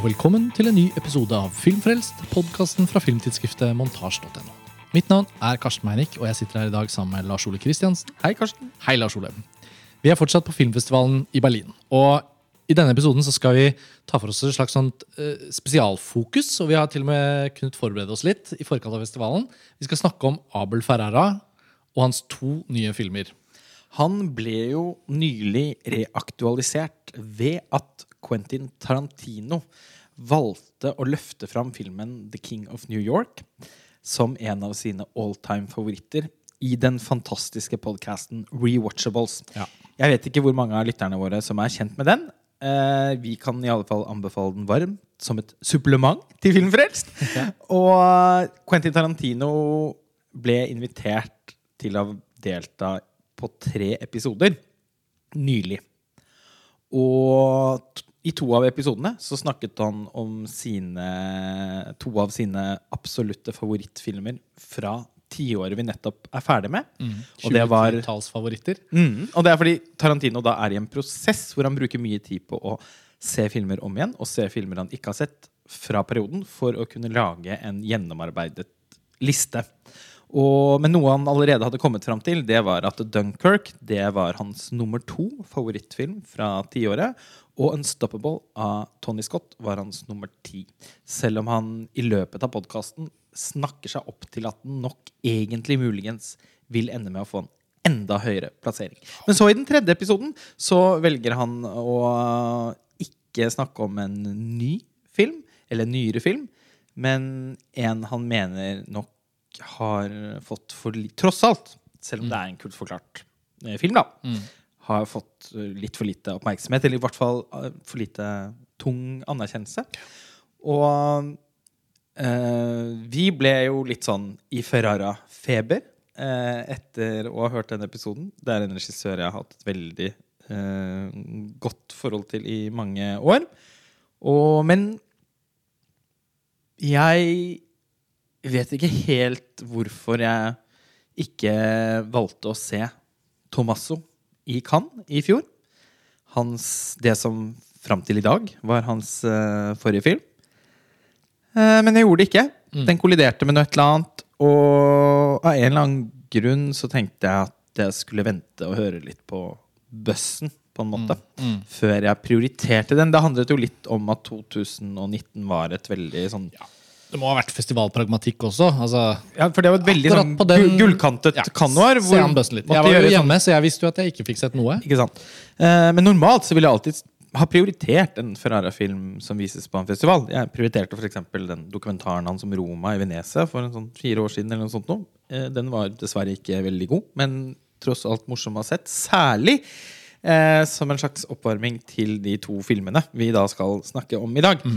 Og velkommen til en ny episode av Filmfrelst, podkasten fra filmtidsskriftet montasj.no. Mitt navn er Karsten Meinik, og jeg sitter her i dag sammen med Lars Ole Kristiansen. Hei, Karsten. Hei, Lars Ole. Vi er fortsatt på filmfestivalen i Berlin. Og i denne episoden så skal vi ta for oss et slags sånt, uh, spesialfokus. Og vi har til og med kunnet forberede oss litt i forkant av festivalen. Vi skal snakke om Abel Ferrara og hans to nye filmer. Han ble jo nylig reaktualisert ved at Quentin Tarantino valgte å løfte fram filmen The King of New York som en av sine all-time favoritter i den fantastiske podkasten Rewatchables. Ja. Jeg vet ikke hvor mange av lytterne våre som er kjent med den. Eh, vi kan i alle fall anbefale den varmt som et supplement til Filmfrelst. Og Quentin Tarantino ble invitert til å delta på tre episoder nylig. Og i to av episodene så snakket han om sine to av sine absolutte favorittfilmer fra tiåret vi nettopp er ferdig med. Og det var 20-tallsfavoritter. Mm, og det er fordi Tarantino da er i en prosess hvor han bruker mye tid på å se filmer om igjen, og se filmer han ikke har sett fra perioden, for å kunne lage en gjennomarbeidet liste. Og, men noe han allerede hadde kommet fram til, det var at Dunkerque det var hans nummer to favorittfilm fra tiåret. Og Unstoppable av Tony Scott var hans nummer ti. Selv om han i løpet av podkasten snakker seg opp til at den nok egentlig muligens vil ende med å få en enda høyere plassering. Men så i den tredje episoden så velger han å ikke snakke om en ny film, eller en nyere film, men en han mener nok har fått for litt Tross alt, selv om det er en kult forklart eh, film, da, har fått eh, litt for lite oppmerksomhet, eller i hvert fall eh, for lite tung anerkjennelse. Og eh, vi ble jo litt sånn i Ferrara-feber eh, etter å ha hørt den episoden. Det er en regissør jeg har hatt et veldig eh, godt forhold til i mange år. Og, men jeg vet ikke helt hvorfor jeg ikke valgte å se Tomasso i Cannes i fjor. Hans, det som fram til i dag var hans uh, forrige film. Uh, men jeg gjorde det ikke. Den kolliderte med noe et eller annet. Og av en eller annen grunn så tenkte jeg at jeg skulle vente og høre litt på bøssen, på en måte. Før jeg prioriterte den. Det handlet jo litt om at 2019 var et veldig sånn Det må ha vært festivalpragmatikk også. Altså, Ja, for det var et veldig sånn den- gullkantet ja, bøssen litt. Jeg var jo hjemme, så jeg visste jo at jeg ikke fikk sett noe. Ikke sant? Eh, men normalt så ville jeg alltid ha prioritert en Ferrara-film som vises på en festival. Jeg prioriterte f.eks. den dokumentaren hans om Roma i Venezia for en sånn fire år siden. eller noe sånt nå. Eh, den var dessverre ikke veldig god, men tross alt morsom å ha sett. Særlig eh, som en slags oppvarming til de to filmene vi da skal snakke om i dag. Eh,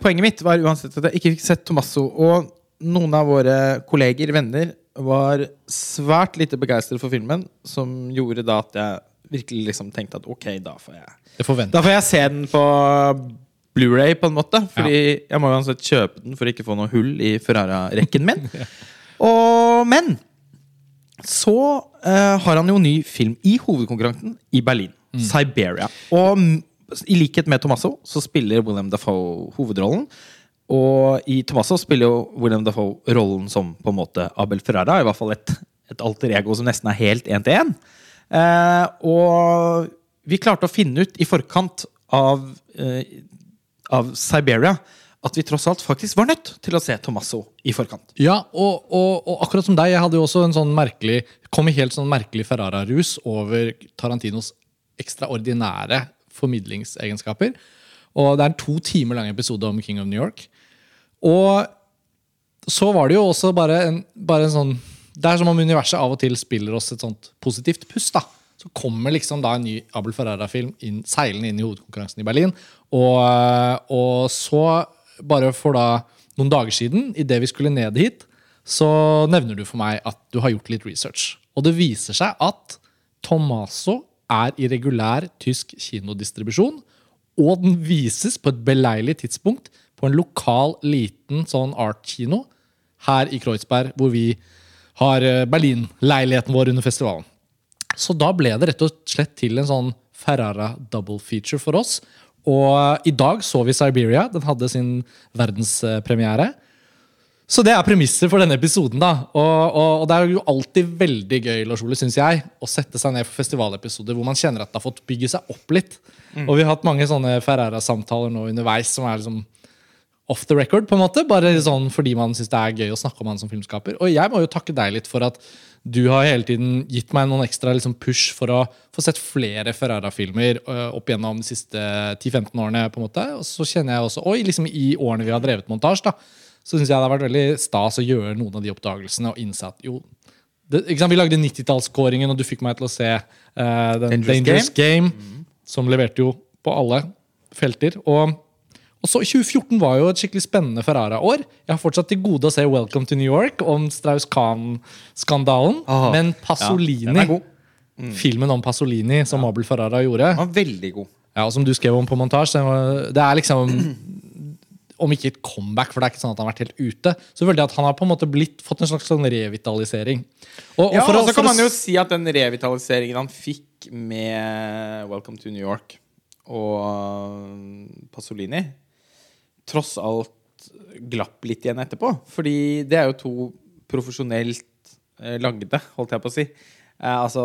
poenget mitt var uansett at jeg ikke fikk sett Tomasso. Og noen av våre kolleger, venner, var svært lite begeistret for filmen, som gjorde da at jeg virkelig liksom tenkte at ok, da får jeg Da får jeg se den på Blu-ray på en måte. Fordi jeg må uansett kjøpe den for å ikke få noe hull i Ferrara-rekken min. Og, men så eh, har han jo ny film i hovedkonkurransen i Berlin. Siberia. Og i likhet med Tomasso så spiller William Dafoe hovedrollen. Og i Tomasso spiller jo William Dafoe rollen som på en måte Abel Ferrara. I hvert fall et, et alter ego som nesten er helt én til én. Eh, og vi klarte å finne ut i forkant av, eh, av Siberia at vi tross alt faktisk var nødt til å se Tomasso i forkant. Ja, og, og, og akkurat som deg, jeg hadde jo også en sånn merkelig kom i helt sånn merkelig Ferrara-rus over Tarantinos ekstraordinære formidlingsegenskaper. Og det er en to timer lang episode om King of New York. Og så var det jo også bare en, bare en sånn Det er som om universet av og til spiller oss et sånt positivt pust. da. Så kommer liksom da en ny Abel Ferrara-film inn, seilende inn i hovedkonkurransen i Berlin. Og, og så, bare for da noen dager siden, idet vi skulle ned hit, så nevner du for meg at du har gjort litt research. Og det viser seg at Tomaso er i regulær tysk kinodistribusjon. Og den vises på et beleilig tidspunkt på en lokal, liten sånn art-kino her i Kreuzberg, hvor vi har eh, Berlin-leiligheten vår under festivalen. Så da ble det rett og slett til en sånn Ferrara double feature for oss. Og i dag så vi Siberia. Den hadde sin verdenspremiere. Så det er premisser for denne episoden. da Og, og, og det er jo alltid veldig gøy Lars Ole, synes jeg, å sette seg ned for festivalepisoder hvor man kjenner at det har fått bygge seg opp litt. Og vi har hatt mange sånne Ferrara-samtaler nå underveis som er liksom off the record, på en måte. Bare sånn fordi man syns det er gøy å snakke om han som filmskaper. Og jeg må jo takke deg litt for at du har hele tiden gitt meg noen ekstra liksom, push for å få sett flere Ferrara-filmer opp gjennom de siste 10-15 årene. på en måte. Og så kjenner jeg også, oi, liksom i årene vi har drevet montasje, da, så syns jeg det har vært veldig stas å gjøre noen av de oppdagelsene og innse at jo det? Vi lagde 90-tallskåringen, og du fikk meg til å se uh, den Dangerous Dangerous, Game, som leverte jo på alle felter. Og og så 2014 var jo et skikkelig spennende Ferrara-år. Jeg har fortsatt til gode å se Welcome to New York om Strauss-Kahn-skandalen. Men Pasolini, ja, mm. filmen om Pasolini som Abel Ferrara gjorde, Den var veldig god. ja, og som du skrev om på montasje, det er liksom om ikke et comeback, for det er ikke sånn at han har vært helt ute, så følte jeg at han har på en måte blitt, fått en slags sånn revitalisering. Og, og Ja, for og så kan man jo si at den revitaliseringen han fikk med Welcome to New York og uh, Pasolini, tross alt glapp litt igjen etterpå. Fordi det er jo to profesjonelt eh, lagde, holdt jeg på å si. Eh, altså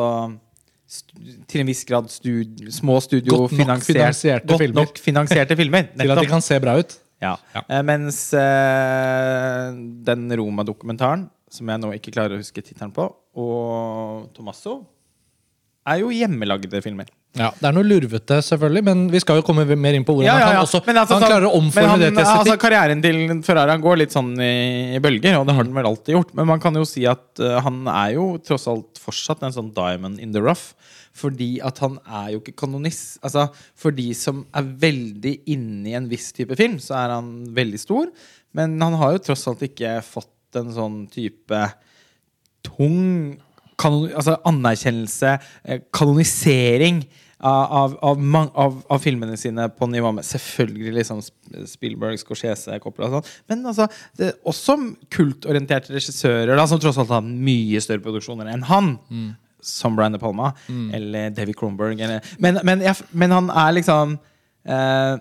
til en viss grad stud små Godt nok finansierte studiofinansierte Godt filmer. nok finansierte filmer. til at de kan se bra ut. Ja. Ja. Eh, mens eh, den Roma-dokumentaren, som jeg nå ikke klarer å huske tittelen på, og Tomasso, er jo hjemmelagde filmer. Ja, Det er noe lurvete, selvfølgelig, men vi skal jo komme mer inn på ordene. Ja, ja, ja. han også altså, han sånn- klarer å men omforme han, det til altså. Karrieren til Ferrari går litt sånn i, i bølger, og det har den vel alltid gjort. Men man kan jo si at uh, han er jo tross alt fortsatt en sånn diamond in the rough. Fordi at han er jo ikke kanonist. Altså, for de som er veldig inne i en viss type film, så er han veldig stor. Men han har jo tross alt ikke fått en sånn type tung kanon, altså anerkjennelse, eh, kanonisering av, av, av, av, filmene sine på nivå med selvfølgelig liksom Sp- Spielberg, Scorsese, Coppola og sånn. Men altså, det også kultorienterte regissører da, som tross alt har mye større produksjoner enn han. Som Brian De Palma eller Davy Cronberg. Eller, men, men, jeg, men han er liksom eh,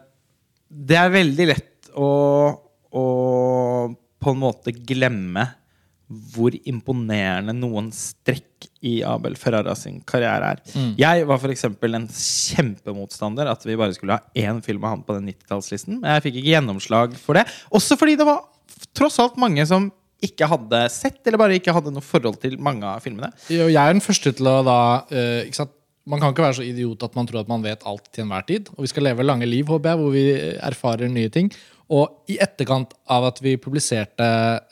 Det er veldig lett å, å på en måte glemme hvor imponerende noen strekk i Abel Ferrara sin karriere er. Jeg var f.eks. en kjempemotstander at vi bare skulle ha én film av han på den 90-tallslisten. Men jeg fikk ikke gjennomslag for det. Også fordi det var tross alt mange som ikke hadde sett, eller bare ikke hadde noe forhold til mange av filmene. Jeg er den første til å da uh? Man kan ikke være så idiot at man tror at man vet alt til enhver tid. Og vi skal leve lange liv, håper jeg, hvor vi erfarer nye ting. Og i etterkant av at vi publiserte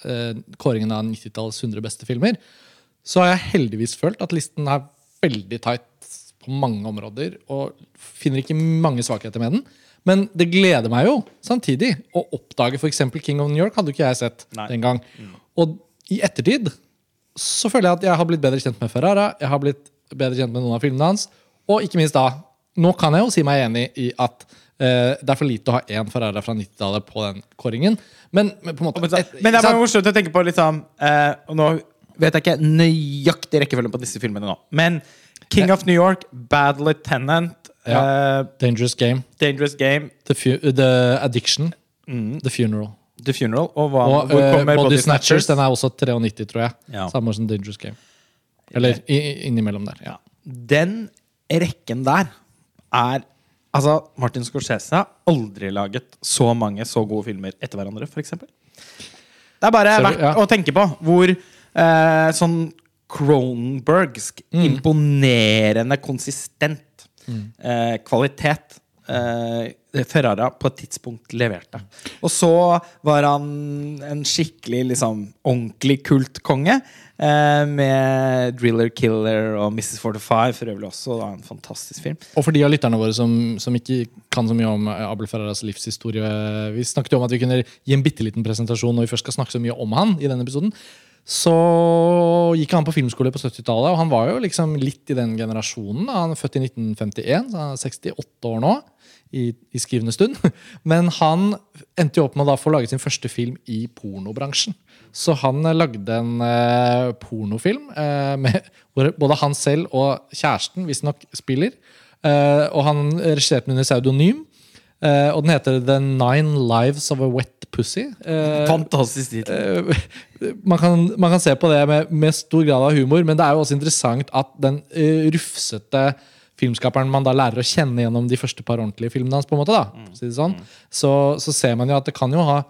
uh, kåringen av 90-tallets 100 beste filmer, så har jeg heldigvis følt at listen er veldig tight på mange områder, og finner ikke mange svakheter med den. Men det gleder meg jo samtidig å oppdage f.eks. King of New York hadde jo ikke jeg sett Nei. den gang. Og i ettertid så føler jeg at jeg har blitt bedre kjent med Ferrara. Jeg har blitt bedre kjent med noen av filmene hans. Og ikke minst da, nå kan jeg jo si meg enig i at eh, det er for lite å ha én Ferrara fra 90-tallet på den kåringen. Men, men på en måte Men, et- men det er bare morsomt å tenke på liksom eh, Og nå vet jeg ikke nøyaktig rekkefølgen på disse filmene nå. Men King of New York, Bad Lieutenant, eh, Dangerous Game, Dangerous Game, The, fu the Addiction, The Funeral. The Funeral og hva, Og uh, Body, Body Snatchers. Den er også 93, tror jeg. Ja. Samme som Dangerous Game. Eller i, innimellom der. Ja. Den rekken der er Altså, Martin Scorsese har aldri laget så mange så gode filmer etter hverandre, f.eks. Det er bare Ser verdt Ja. å tenke på hvor eh, sånn Kronbergsk Mm. imponerende konsistent Eh, kvalitet eh, Ferrara på et tidspunkt leverte. Og så var han en skikkelig liksom ordentlig kultkonge. Eh, med Driller Killer og Mrs. 45, for øvrig også da, en fantastisk film. Og for de av lytterne våre som, som ikke kan så mye om eh, Abel Ferraras livshistorie Vi snakket jo om at vi kunne gi en bitte liten presentasjon når vi først skal snakke så mye om han. i denne episoden Så gikk han på filmskole på 70-tallet, og han var jo liksom litt i den generasjonen. Han er født i 1951, så han er 68 år nå. I, i skrivende stund. Men han endte jo opp med å få laget sin første film i pornobransjen. Så han lagde en eh, pornofilm eh, med, hvor både han selv og kjæresten visstnok spiller. Eh, og han regisserte den under pseudonym. Eh, og den heter The Nine Lives of a Wet Pussy. Uh, Fantastisk tittel. Uh, man, kan, man kan se på det med, med stor grad av humor, men det er jo også interessant at den eh, rufsete filmskaperen man da lærer å kjenne gjennom de første par ordentlige filmene hans, på en måte da, mm. si sånn, så, så ser man jo at det kan jo ha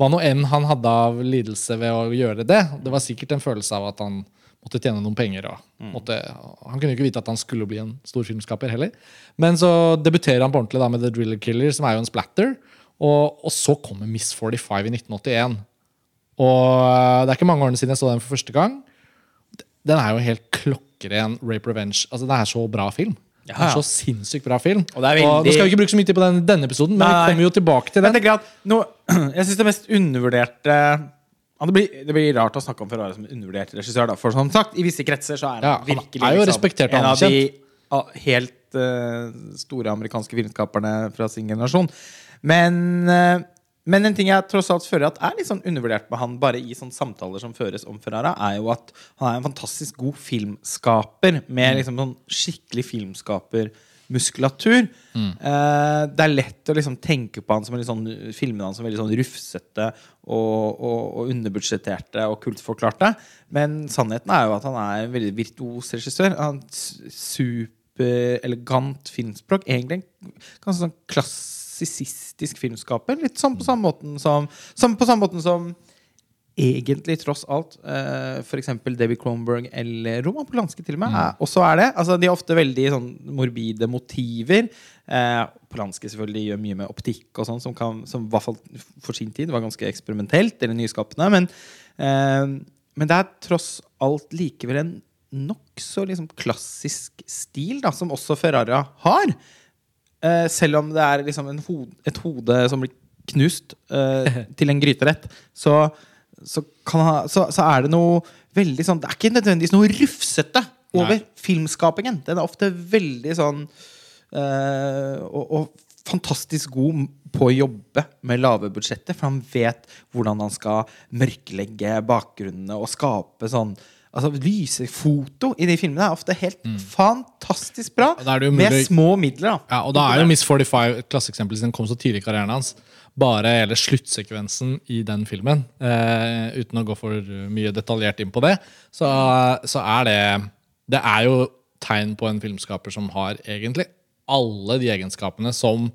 hva nå enn han hadde av lidelse ved å gjøre det. Det var sikkert en følelse av at han måtte tjene noen penger. Og måtte, han kunne jo ikke vite at han skulle bli en stor filmskaper heller. Men så debuterer han på ordentlig da med The Driller Killer, som er jo en splatter. Og, og så kommer Miss 45 i 1981. Og eh, det er ikke mange årene siden jeg så den for første gang. Den er jo helt klokkeren Rape Revenge. Altså, det er så bra film. Ja, Ja, Det er så sinnssykt bra film. Og det er nå skal vi ikke bruke så mye tid på den denne episoden, men Nei. vi kommer jo tilbake til Jeg den. tenker at nå, jeg syns det mest undervurderte det, blir, det blir rart å snakke om Ferrari som undervurdert regissør. Da. For som sagt, I visse kretser så er han Ja, virkelig han er jo respektert og en av de anerkjent. helt uh, store amerikanske filmskaperne fra sin generasjon. Men, uh, men en ting jeg tross alt føler at er litt sånn undervurdert med han, bare i sånne samtaler som føres om Ferrara, er jo at han er en fantastisk god filmskaper med liksom sånn skikkelig filmskapermuskulatur. Eh, det er lett å liksom tenke på han som en sånn filmene han som veldig sånn rufsete og, og, og underbudsjetterte og kultforklarte. Men sannheten er jo at han er en veldig virtuos regissør. Han superelegant filmspråk. Egentlig en ganske sånn klassisistisk filmskaper. Litt sånn på samme måten som, som, på samme måten som egentlig, tross alt, uh, f.eks. David Cronenberg eller Roman Polanski til og med, er, også er det. Altså, de har ofte veldig sånn morbide motiver. Uh, Polanski selvfølgelig gjør mye med optikk og sånn, som, kan, som i hvert fall for sin tid var ganske eksperimentelt eller nyskapende. Men, uh, men det er tross alt likevel en nokså liksom klassisk stil, da, som også Ferrara har. Uh, selv om det er liksom en hod, et hode som blir knust eh, til en gryterett, så, så, kan ha, så, så er det noe veldig sånn Det er ikke nødvendigvis noe rufsete over Nei. filmskapingen. Den er ofte veldig sånn øh, og, og fantastisk god på å jobbe med lave budsjetter, for han vet hvordan han skal mørklegge bakgrunnene og skape sånn Altså Lysefoto i de filmene er ofte helt fantastisk bra. Med små midler. da Ja, og da er jo Miss 45 et klasseeksempel siden den kom så tidlig i karrieren hans. Bare hele sluttsekvensen i den filmen, eh, uten å gå for mye detaljert inn på det, så, så er det Det er jo tegn på en filmskaper som har egentlig alle de egenskapene som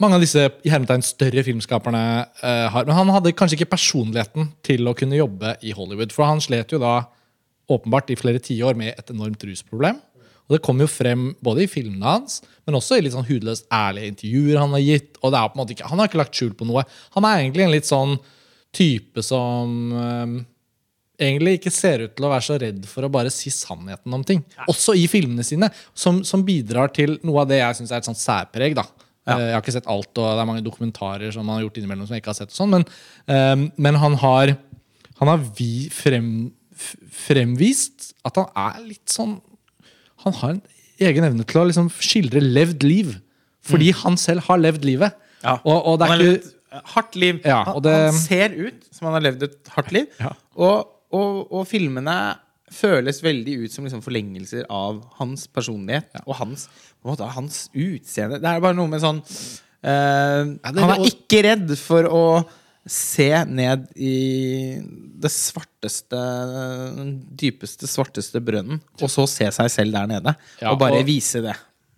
mange av disse i hermetegn større filmskaperne eh, har. Men han hadde kanskje ikke personligheten til å kunne jobbe i Hollywood. For han slet jo da åpenbart i flere tiår med et enormt rusproblem. Og det kom jo frem både i filmene hans, men også i litt sånn hudløst ærlige intervjuer han har gitt. og det er på en måte ikke, Han har ikke lagt skjul på noe. Han er egentlig en litt sånn type som um, egentlig ikke ser ut til å være så redd for å bare si sannheten om ting. Også i filmene sine, som, som bidrar til noe av det jeg syns er et sånt særpreg. da. Ja. Jeg har ikke sett alt, og det er mange dokumentarer som han har gjort innimellom som jeg ikke har sett. og sånn, Men, um, men han har, han har vi frem, fremvist at han er litt sånn Han har en egen evne til å liksom skildre levd liv. Fordi han selv har levd livet. Ja. Og, og det han er har ikke levd hardt liv. Ja, han, det- han ser ut som han har levd et hardt liv. Ja. Og, og, og filmene føles veldig ut som liksom forlengelser av hans personlighet og hans, måte, hans utseende. Det er bare noe med sånn det- Han er ikke redd for å se ned i det svarteste dypeste, svarteste brønnen, og så se seg selv der nede. Ja, og bare og- vise det.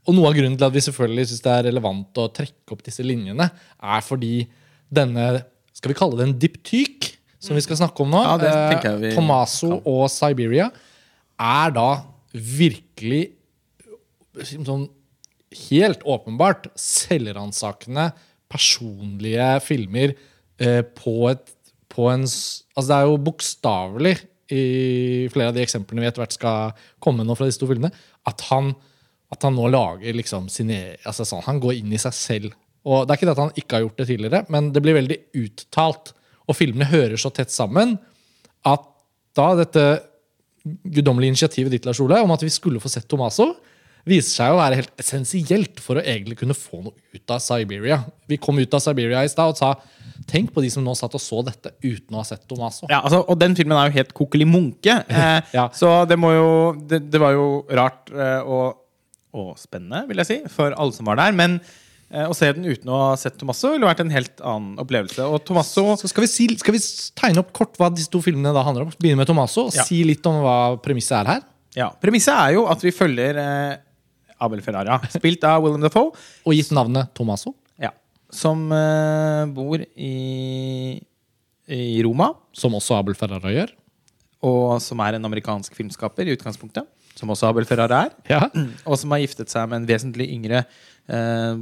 Og noe av grunnen til at vi selvfølgelig synes det er relevant å trekke opp disse linjene, er fordi denne Skal vi kalle det en diptyk, som vi skal snakke om nå? Ja, eh, vi Tommaso og Siberia er da virkelig sånn helt åpenbart selvransakende, personlige filmer eh, på et på en Altså, det er jo bokstavelig i flere av de eksemplene vi etter hvert skal komme nå fra disse to filmene, at han, at han nå lager liksom sine altså sånn, Han går inn i seg selv. Og Det er ikke det at han ikke har gjort det tidligere, men det blir veldig uttalt. Og filmene hører så tett sammen at da dette guddommelige initiativet ditt, Lars Ole, om at vi skulle få sett Tomaso, viser seg å være helt essensielt for å egentlig kunne få noe ut av Siberia. Vi kom ut av Siberia i stad og sa tenk på de som nå satt og så dette uten å ha sett Tomaso. Ja, altså, og den filmen er jo helt kokkeli munke. Eh, Ja. Så det må jo Det, det var jo rart eh, og, og spennende, vil jeg si, for alle som var der. Men Eh, Å se den uten å ha sett Tomasso ville vært en helt annen opplevelse. Og Tomasso Så skal vi, si, skal vi tegne opp kort hva disse to filmene da handler om? Begynne med Tomasso og Ja. si litt om hva premisset er her. ja, Premisset er jo at vi følger eh, Abel Ferrara, spilt av Willem Dafoe, Og gitt navnet Tomaso, ja, som eh, bor i, i Roma. som også Abel Ferrara gjør. Og som er en amerikansk filmskaper i utgangspunktet. Som også Abel Ferrara er. Ja. Og som har giftet seg med en vesentlig yngre eh,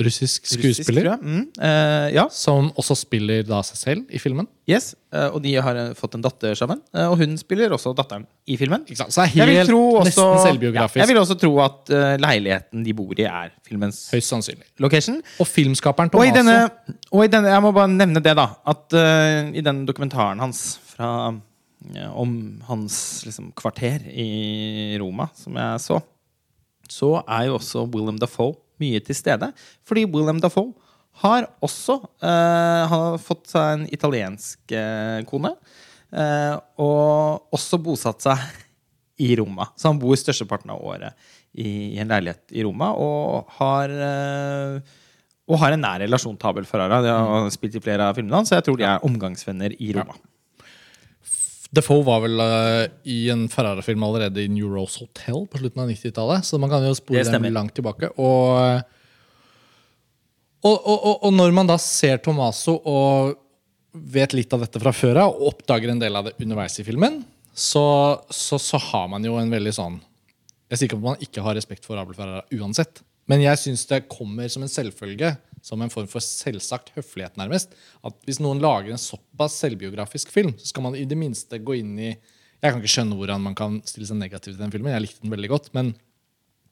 Russisk skuespiller. Russisk. Mm, uh, ja, Som også spiller da seg selv i filmen. yes. uh, og de har eh, fått en datter sammen. uh, og hun spiller også datteren i filmen. Så det Jeg er vil helt tro også, nesten selvbiografisk. Ja, jeg vil også tro at leiligheten de bor i, er filmens Høyst sannsynlig. location. Og filmskaperen Og i, denne, og i denne Jeg må bare nevne det, da. At i den dokumentaren hans fra, om hans liksom, kvarter i Roma, som jeg så, så er jo også Willem Dafoe mye til stede. Fordi William Dafoe har også eh, har fått seg en italiensk uh, kone. Uh, og også bosatt seg i Roma. Så han bor størsteparten av året i, i en leilighet i Roma og har og har en nær relasjon til Abel Ferrara. De har spilt i flere av filmene hans, så jeg tror de er omgangsvenner i Roma. Defoe var vel uh, i en Ferrara-film allerede i New Rose Hotel på slutten av 90-tallet. Så man kan jo spore dem langt tilbake. Og, og, og, og, og når man da ser Tomaso og vet litt av dette fra før av, og oppdager en del av det underveis i filmen, så, så, så har man jo en veldig sånn Jeg sier ikke at man ikke har respekt for Abel Ferrara uansett, men jeg syns det kommer som en selvfølge, som en form for selvsagt høflighet, nærmest, at hvis noen lager en såpass selvbiografisk film, så skal man i det minste gå inn i Jeg kan ikke skjønne hvordan man kan stille seg negativt til den filmen, jeg likte den veldig godt, men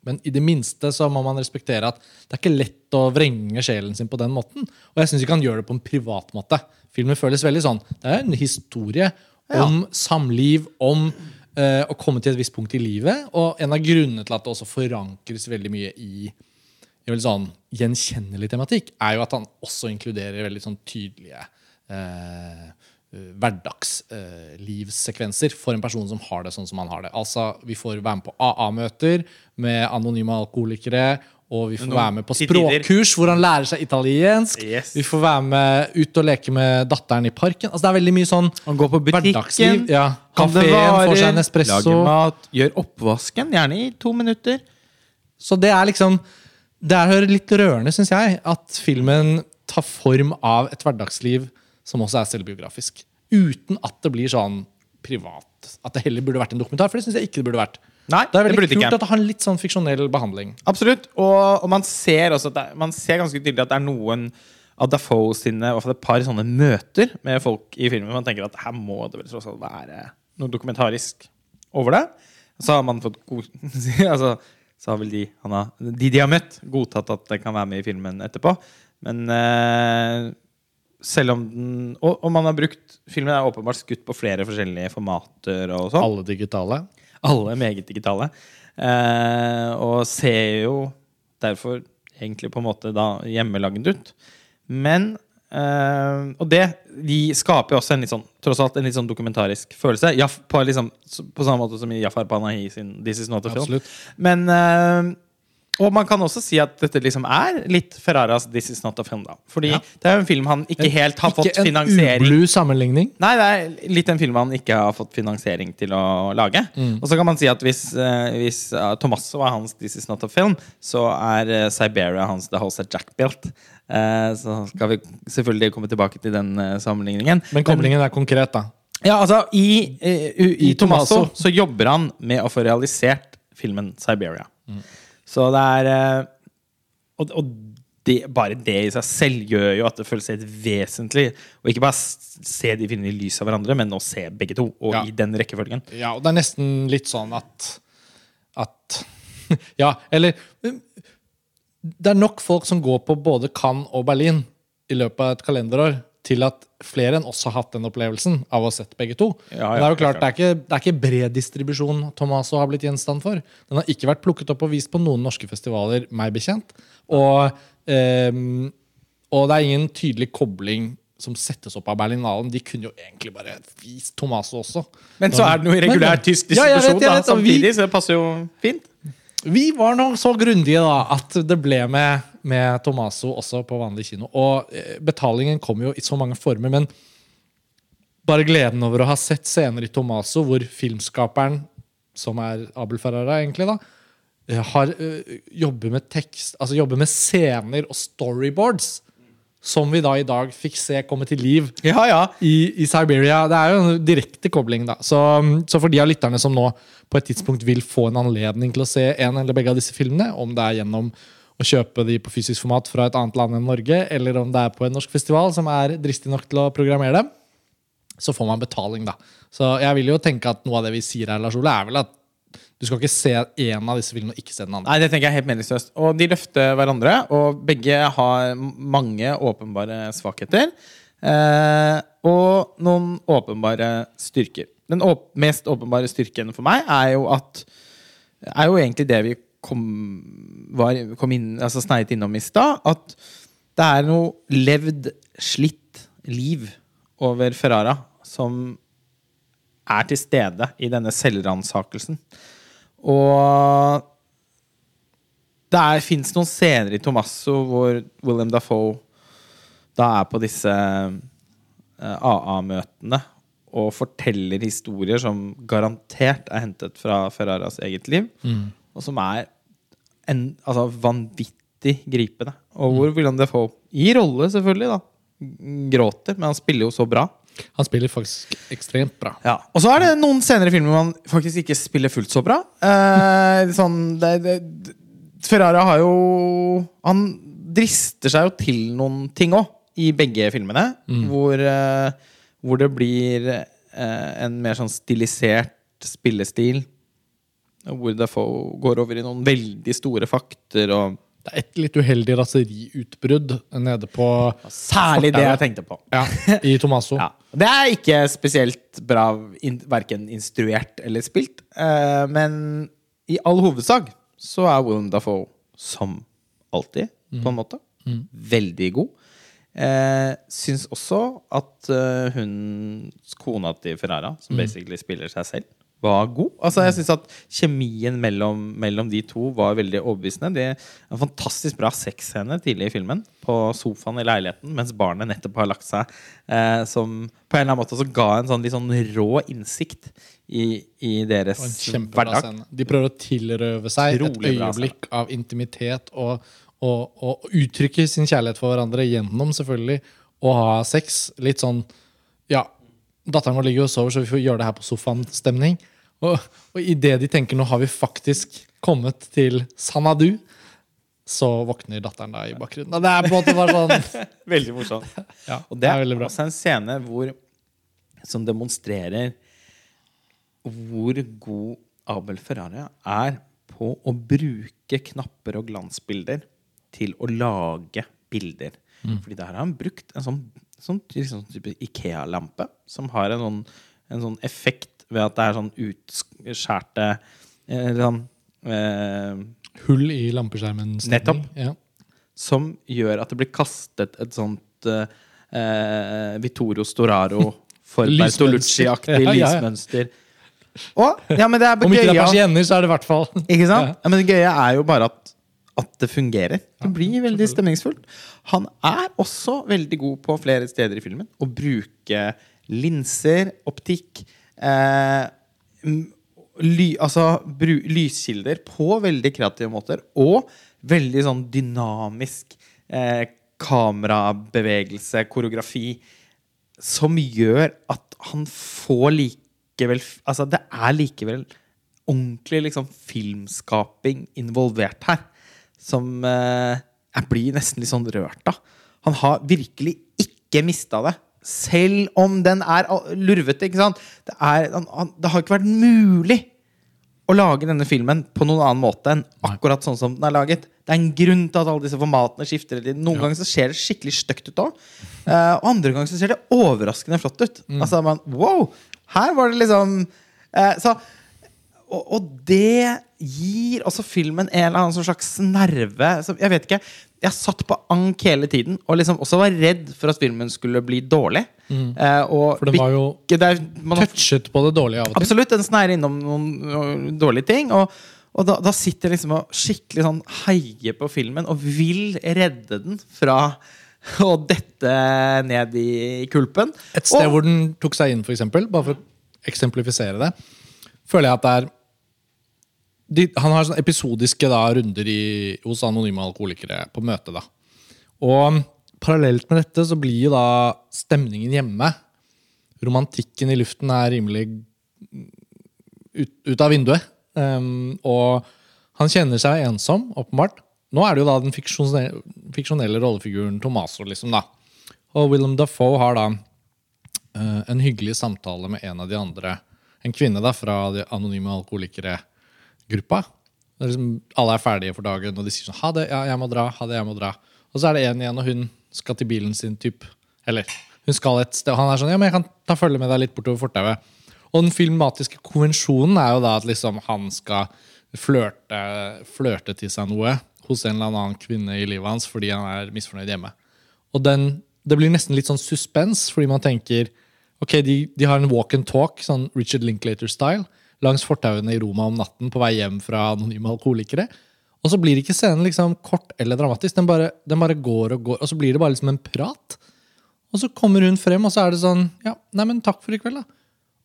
men i det minste så må man respektere at det er ikke lett å vrenge sjelen sin på den måten. Og jeg syns ikke han gjør det på en privat måte. Filmen føles veldig sånn. Det er en historie om samliv, om eh, å komme til et visst punkt i livet. Og en av grunnene til at det også forankres veldig mye i i veldig sånn gjenkjennelig tematikk, er jo at han også inkluderer veldig sånn tydelige eh, hverdagslivssekvenser for en person som har det sånn som han har det. Altså, Vi får være med på AA-møter med anonyme alkoholikere. Og vi får være med på språkkurs hvor han lærer seg italiensk. Yes. Vi får være med ut og leke med datteren i parken. Altså Det er veldig mye sånn Han går på butikken. Ja. Kafeen får seg en espresso. lager mat, gjør oppvasken, gjerne i to minutter. Så det er liksom Det er litt rørende, syns jeg, at filmen tar form av et hverdagsliv som også er selvbiografisk. Uten at det blir sånn privat. At det heller burde vært en dokumentar. For det syns jeg ikke det burde vært. Nei, Det er veldig det kult ikke. at det har en litt sånn fiksjonell behandling. Absolutt. Og, og man ser også at det, man ser ganske tydelig at det er noen av Dafoe sine hvert fall et par sånne møter med folk i filmen. Man tenker at her må det vel tross alt være noe dokumentarisk over det. Så har man fått god altså, Så har vel de har, de de har møtt, godtatt at det kan være med i filmen etterpå. Men eh, selv om den og, og man har brukt Filmen er åpenbart skutt på flere forskjellige formater og sånn. Alle digitale. Alle meget digitale. Eh, og ser jo derfor egentlig på en måte da hjemmelagd ut. Men eh, Og det de skaper jo også en litt sånn tross alt en litt sånn dokumentarisk følelse. Jaff, på, liksom, på samme måte som i Jafar Panahi sin This Is Not a Film. Men uh, Og man kan også si at dette liksom er litt Ferraras This Is Not a Film. da Fordi Ja. det er jo en film han ikke helt har fått finansiering Ikke en ublu sammenligning. Nei, det er litt en film han ikke har fått finansiering til å lage. Og så kan man si at hvis, uh, hvis uh, Tomasso er hans This Is Not a Film, så er Siberia hans The House Jack Built. Så skal vi selvfølgelig komme tilbake til den eh, sammenligningen. Men koblingen er konkret, da. Ja, altså, i, eh, i, I Tomaso så jobber han med å få realisert filmen Siberia. Så det er eh, Og, og det, bare det i seg selv gjør jo at det føles helt vesentlig å ikke bare se de filmene i lys av hverandre, men å se begge to, og Ja. i den rekkefølgen. Ja, og det er nesten litt sånn at At Ja, eller Det er nok folk som går på både Cannes og Berlin i løpet av et kalenderår til at flere enn oss har hatt den opplevelsen av å ha sett begge to. Ja, Men det er jo klart, det er, ikke, det er ikke bred distribusjon Tomaso har blitt gjenstand for. Den har ikke vært plukket opp og vist på noen norske festivaler, meg bekjent. Og, ehm, og det er ingen tydelig kobling som settes opp av Berlinalen. De kunne jo egentlig bare vist Tomaso også. Men så er det noe regulær tysk tysk Ja, jeg vet, distribusjon vet, da, samtidig, vi- så det passer jo fint. Vi var nå så grundige da at det ble med med Tomaso også på vanlig kino. Og eh, betalingen kom jo i så mange former, men bare gleden over å ha sett scener i Tomaso hvor filmskaperen, som er Abel Ferrara, egentlig, da, eh, har eh, jobber med tekst, altså jobber med scener og storyboards. Som vi da i dag fikk se komme til liv Ja, ja. i, i Siberia. Det er jo en direkte kobling, da. Så, så for de av lytterne som nå på et tidspunkt vil få en anledning til å se en eller begge av disse filmene, om det er gjennom å kjøpe de på fysisk format fra et annet land enn Norge, eller om det er på en norsk festival som er dristig nok til å programmere dem, så får man betaling, da. Så jeg vil jo tenke at noe av det vi sier her, Lars Ole, er vel at du skal ikke se en av disse filmene og ikke se den andre. Nei, det tenker jeg er helt meningsløst. Og de løfter hverandre, og begge har mange åpenbare svakheter. Eh, og noen åpenbare styrker. Den åp mest åpenbare styrken for meg er jo at Er jo egentlig det vi kom, var, kom inn, altså sneiet innom i stad. At det er noe levd, slitt liv over Ferrara som er til stede i denne selvransakelsen. Og det fins noen scener i Tomasso hvor William Dafoe da er på disse eh, AA-møtene og forteller historier som garantert er hentet fra Ferraras eget liv, og som er en, altså, vanvittig gripende. Og hvor William Dafoe, i rolle selvfølgelig, da, gråter, men han spiller jo så bra. Han spiller faktisk ekstremt bra. Ja. Og så er det noen senere filmer man faktisk ikke spiller fullt så bra. Eh, sånn, det, det, Ferrara har jo Han drister seg jo til noen ting òg, i begge filmene. Hvor, eh, hvor det blir eh, en mer sånn stilisert spillestil. Hvor det går over i noen veldig store fakter og Det er et litt uheldig raseriutbrudd nede på Særlig det jeg tenkte på. ja, i Tomaso. Ja. Det er ikke spesielt bra in, verken instruert eller spilt. Uh, men i all hovedsak så er Willem Dafoe som alltid, på en måte. Veldig god. Eh, syns også at uh, hun kona til Ferrara, som basically spiller seg selv, var god. Altså Jeg syns at kjemien mellom, mellom de to var veldig overbevisende. Det er en fantastisk bra sexscene tidlig i filmen, på sofaen i leiligheten, mens barnet nettopp har lagt seg. Eh, som på en eller annen måte også ga en sånn litt sånn rå innsikt i, i deres hverdag. De prøver å tilrøve seg et øyeblikk av intimitet og, og, og uttrykke sin kjærlighet for hverandre gjennom selvfølgelig å ha sex. Litt sånn Ja, datteren vår ligger og sover, så vi får gjøre det her på sofaen-stemning. Og, og idet de tenker nå har vi faktisk kommet til Sanadu, så våkner datteren da i bakgrunnen. Og det er på en måte bare sånn Veldig morsomt. ja, Og det er det er også en scene hvor, som demonstrerer hvor god Abel Ferrara er på å bruke knapper og glansbilder til å lage bilder. Fordi der har han brukt en sånn, sånn, liksom type Ikea-lampe som har en sånn, en sånn effekt ved at det er sånn utskjærte Eller sånn, eh, Hull i lampeskjermen. Nettopp. Ja. som gjør at det blir kastet et sånt eh, eh, Vittorio Storaro for Bertolucci-aktig Ja, ja, lysmønster. Og, ja, men det er Om ikke det er persienner, så er det i hvert fall ikke sant? Ja. Ja, men det gøye er jo bare at, at det fungerer. Det blir veldig stemningsfullt. Han er også veldig god på flere steder i filmen å bruke linser, optikk eh, ly, altså, bru, lyskilder på veldig kreative måter. Og veldig sånn dynamisk eh, kamerabevegelse, koreografi, som gjør at han får likevel Altså, det er likevel ordentlig liksom, filmskaping involvert her. Som eh, jeg blir nesten litt sånn rørt av. Han har virkelig ikke mista det. Selv om den er lurvete. ikke sant? Det, er, han, han, det har ikke vært mulig å lage denne filmen på noen annen måte enn akkurat sånn som den er laget. Det er en grunn til at alle disse formatene skifter. Noen ja. Ganger så ser det skikkelig stygt ut òg. og andre ganger så ser det overraskende flott ut. Altså man, Wow! Her var det liksom eh, Så og, og det gir også filmen en eller annen sånn slags nerve. Jeg vet ikke, jeg satt på ank hele tiden og liksom også var redd for at filmen skulle bli dårlig. Eh, og For den var jo der, er- man touchet på det dårlige av og til. Absolutt. Den sneier innom noen, dårlige ting. Og, Og da, da sitter jeg liksom og skikkelig sånn heier på filmen og vil redde den fra å dette ned i kulpen. Et sted og, hvor den tok seg inn, eksempel, bare for å eksemplifisere det, føler jeg at det er de, Han har sånne episodiske da, runder i, hos anonyme alkoholikere på møte. da. Og parallelt med dette så blir jo da stemningen hjemme Romantikken i luften er rimelig ut, ut av vinduet. Um, og han kjenner seg ensom, åpenbart. Nå er det jo da den fiksjonelle, fiksjonelle rollefiguren Tomaso, liksom, da. Og Willem Dafoe har da uh, en hyggelig samtale med en av de andre. En kvinne da, fra de anonyme alkoholikere-gruppa. Det er Liksom, alle er ferdige for dagen, og de sier sånn Ha det, ja, jeg må dra. Ha det, jeg må dra. Og så er det en igjen, og hun skal til bilen sin, typ. Eller hun skal et sted, og han er sånn Ja, men jeg kan ta følge med deg litt bortover fortauet. Og den filmatiske konvensjonen er jo da at liksom han skal flørte, flørte til seg noe hos en eller annen kvinne i livet hans fordi han er misfornøyd hjemme. Og den, det blir nesten litt sånn suspens, fordi man tenker ok, de, de har en walk and talk, sånn Richard Linklater-style, langs fortauene i Roma om natten på vei hjem fra anonyme alkoholikere. Og så blir ikke scenen liksom kort eller dramatisk. Den bare, den bare går og går, og så blir det bare liksom en prat. Og så kommer hun frem, og så er det sånn Ja, nei, men takk for i kveld, da.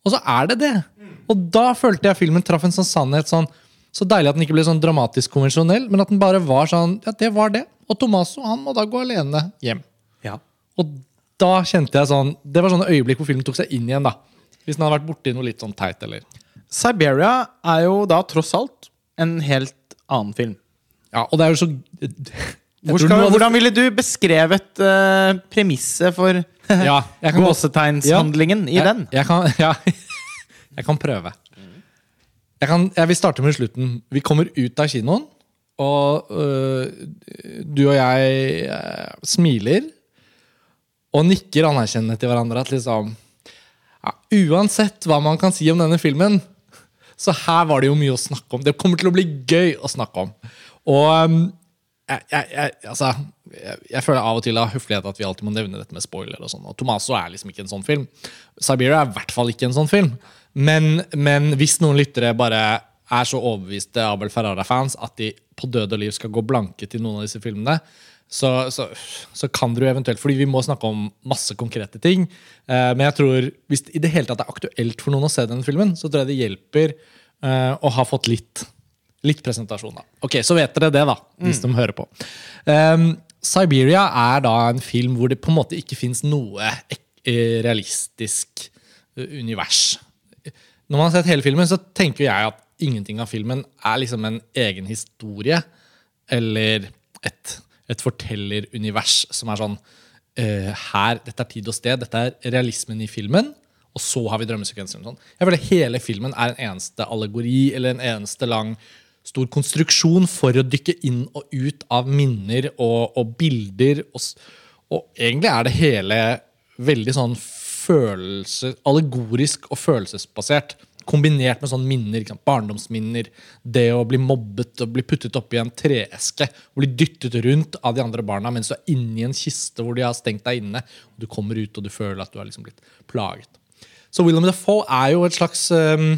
Og så er det det. Og da følte jeg filmen traff en sånn sannhet. sånn så deilig at den ikke ble sånn dramatisk konvensjonell, men at den bare var sånn Ja, det var det. Og Tomaso han må da gå alene hjem. ja. Og da kjente jeg sånn Det var sånne øyeblikk hvor filmen tok seg inn igjen. da Hvis den hadde vært borti noe litt sånn teit. eller Siberia er jo da tross alt en helt annen film. Ja, Og det er jo så skal, hadde... hvordan ville du beskrevet uh, premisset for Ja, jeg gåsetegnshandlingen i jeg, den? Jeg kan, ja, jeg kan prøve. Jeg, kan, jeg vil starte med slutten. Vi kommer ut av kinoen, og uh, du og jeg uh, smiler og nikker anerkjennende til hverandre at liksom ja, Uansett hva man kan si om denne filmen, så her var det jo mye å snakke om. Det kommer til å bli gøy å snakke om. Og jeg, jeg, jeg, altså, jeg føler av og til av høflighet at vi alltid må nevne dette med spoiler. og sånn, og Tomaso er liksom ikke en sånn film. Siberia er i hvert fall ikke en sånn film. Men, men hvis noen lyttere bare er så overbeviste Abel Ferrara-fans at de på død og liv skal gå blanke til noen av disse filmene, så, så, så kan dere jo eventuelt Fordi vi må snakke om masse konkrete ting. Eh, men jeg tror hvis det i det hele tatt er aktuelt for noen å se denne filmen, så tror jeg det hjelper eh, å ha fått litt Litt presentasjon, da. Ok, Så vet dere det, da, de hører på. Um, Siberia er da en film hvor det på en måte ikke fins noe eh, realistisk eh, univers. Når man har sett hele filmen, så tenker jeg at ingenting av filmen er liksom en egen historie. Eller et, et fortellerunivers som er sånn uh, her, Dette er tid og sted, dette er realismen i filmen. Og så har vi drømmesekvenser. Sånn. Jeg føler Hele filmen er en eneste allegori eller en eneste lang stor konstruksjon for å dykke inn og ut av minner og, og bilder. Og, og egentlig er det hele veldig sånn følelse, allegorisk og følelsesbasert. Kombinert med sånne minner, barndomsminner. Det å bli mobbet og bli puttet oppi en treeske. Og bli dyttet rundt av de andre barna mens du er inni en kiste hvor de har stengt deg inne. Og du kommer ut og du føler at du har liksom blitt plaget. Så William Defoe er jo et slags um,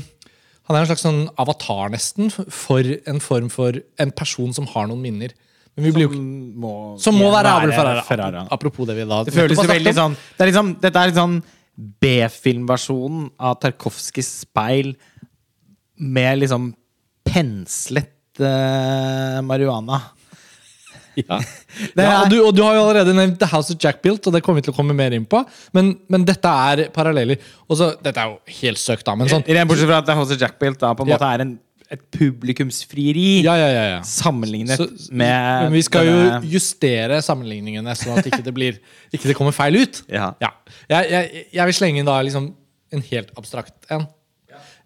Han er en slags sånn avatar, nesten, for en form for en person som har noen minner. Men vi blir jo ikke må, som må være Abel. Ferrara. Apropos det vi da Det føles jo veldig sånn det er liksom, Dette er litt sånn B-filmversjonen av Tarkovskijs speil med liksom penslet uh, marihuana. Ja. Ja, og, du, og du har jo allerede nevnt The House of Jack Built, og det kommer vi til å komme mer inn på. Men, men dette er paralleller. Også, dette er jo helt søkt, da, men sånn Rent bortsett fra at House of Jack Built da, på en Ja. måte er en, et publikumsfrieri Ja, ja, ja, ja. sammenlignet Så, med men vi skal jo justere sammenligningene, sånn at ikke det blir Ikke det kommer feil ut. Ja. Jeg, jeg, jeg vil slenge inn da liksom en helt abstrakt en.